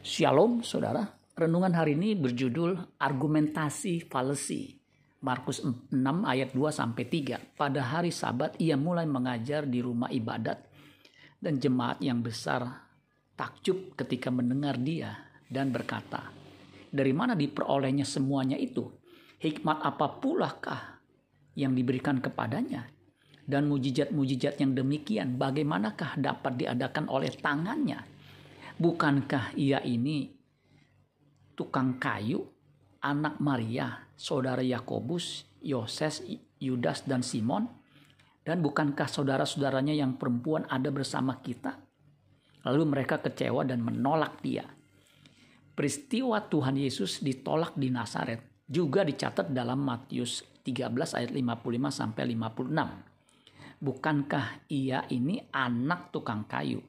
Shalom saudara, renungan hari ini berjudul Argumentasi Falsi. Markus 6 ayat 2 sampai 3. Pada hari Sabat ia mulai mengajar di rumah ibadat dan jemaat yang besar takjub ketika mendengar dia dan berkata, "Dari mana diperolehnya semuanya itu? Hikmat apa pula kah yang diberikan kepadanya?" Dan mujizat-mujizat yang demikian bagaimanakah dapat diadakan oleh tangannya? Bukankah ia ini tukang kayu, anak Maria, saudara Yakobus, Yoses, Yudas, dan Simon? Dan bukankah saudara-saudaranya yang perempuan ada bersama kita? Lalu mereka kecewa dan menolak dia. Peristiwa Tuhan Yesus ditolak di Nazaret juga dicatat dalam Matius 13 ayat 55 sampai 56. Bukankah ia ini anak tukang kayu?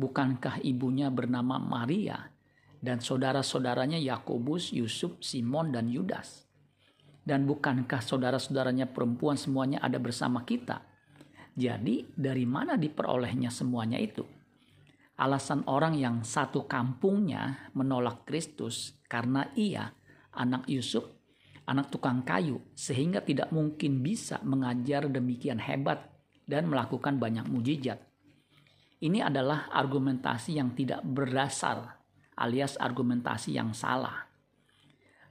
Bukankah ibunya bernama Maria dan saudara-saudaranya Yakobus, Yusuf, Simon, dan Yudas? Dan bukankah saudara-saudaranya perempuan semuanya ada bersama kita? Jadi dari mana diperolehnya semuanya itu? Alasan orang yang satu kampungnya menolak Kristus karena ia anak Yusuf, anak tukang kayu, sehingga tidak mungkin bisa mengajar demikian hebat dan melakukan banyak mujizat. Ini adalah argumentasi yang tidak berdasar alias argumentasi yang salah.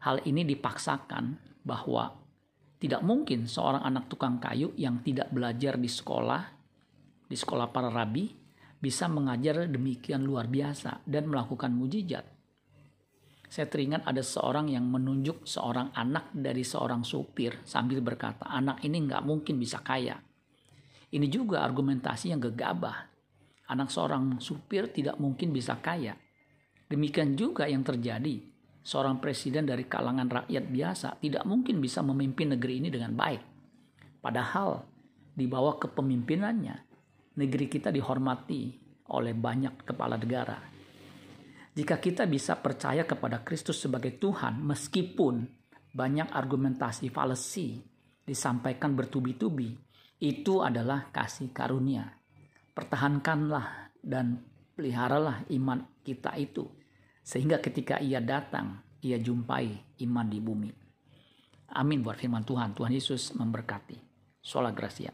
Hal ini dipaksakan bahwa tidak mungkin seorang anak tukang kayu yang tidak belajar di sekolah, di sekolah para rabi, bisa mengajar demikian luar biasa dan melakukan mujizat. Saya teringat ada seorang yang menunjuk seorang anak dari seorang supir sambil berkata, anak ini nggak mungkin bisa kaya. Ini juga argumentasi yang gegabah anak seorang supir tidak mungkin bisa kaya. Demikian juga yang terjadi. Seorang presiden dari kalangan rakyat biasa tidak mungkin bisa memimpin negeri ini dengan baik. Padahal di bawah kepemimpinannya, negeri kita dihormati oleh banyak kepala negara. Jika kita bisa percaya kepada Kristus sebagai Tuhan, meskipun banyak argumentasi falsi disampaikan bertubi-tubi, itu adalah kasih karunia pertahankanlah dan peliharalah iman kita itu sehingga ketika ia datang ia jumpai iman di bumi. Amin buat firman Tuhan. Tuhan Yesus memberkati. Sholat Gracia.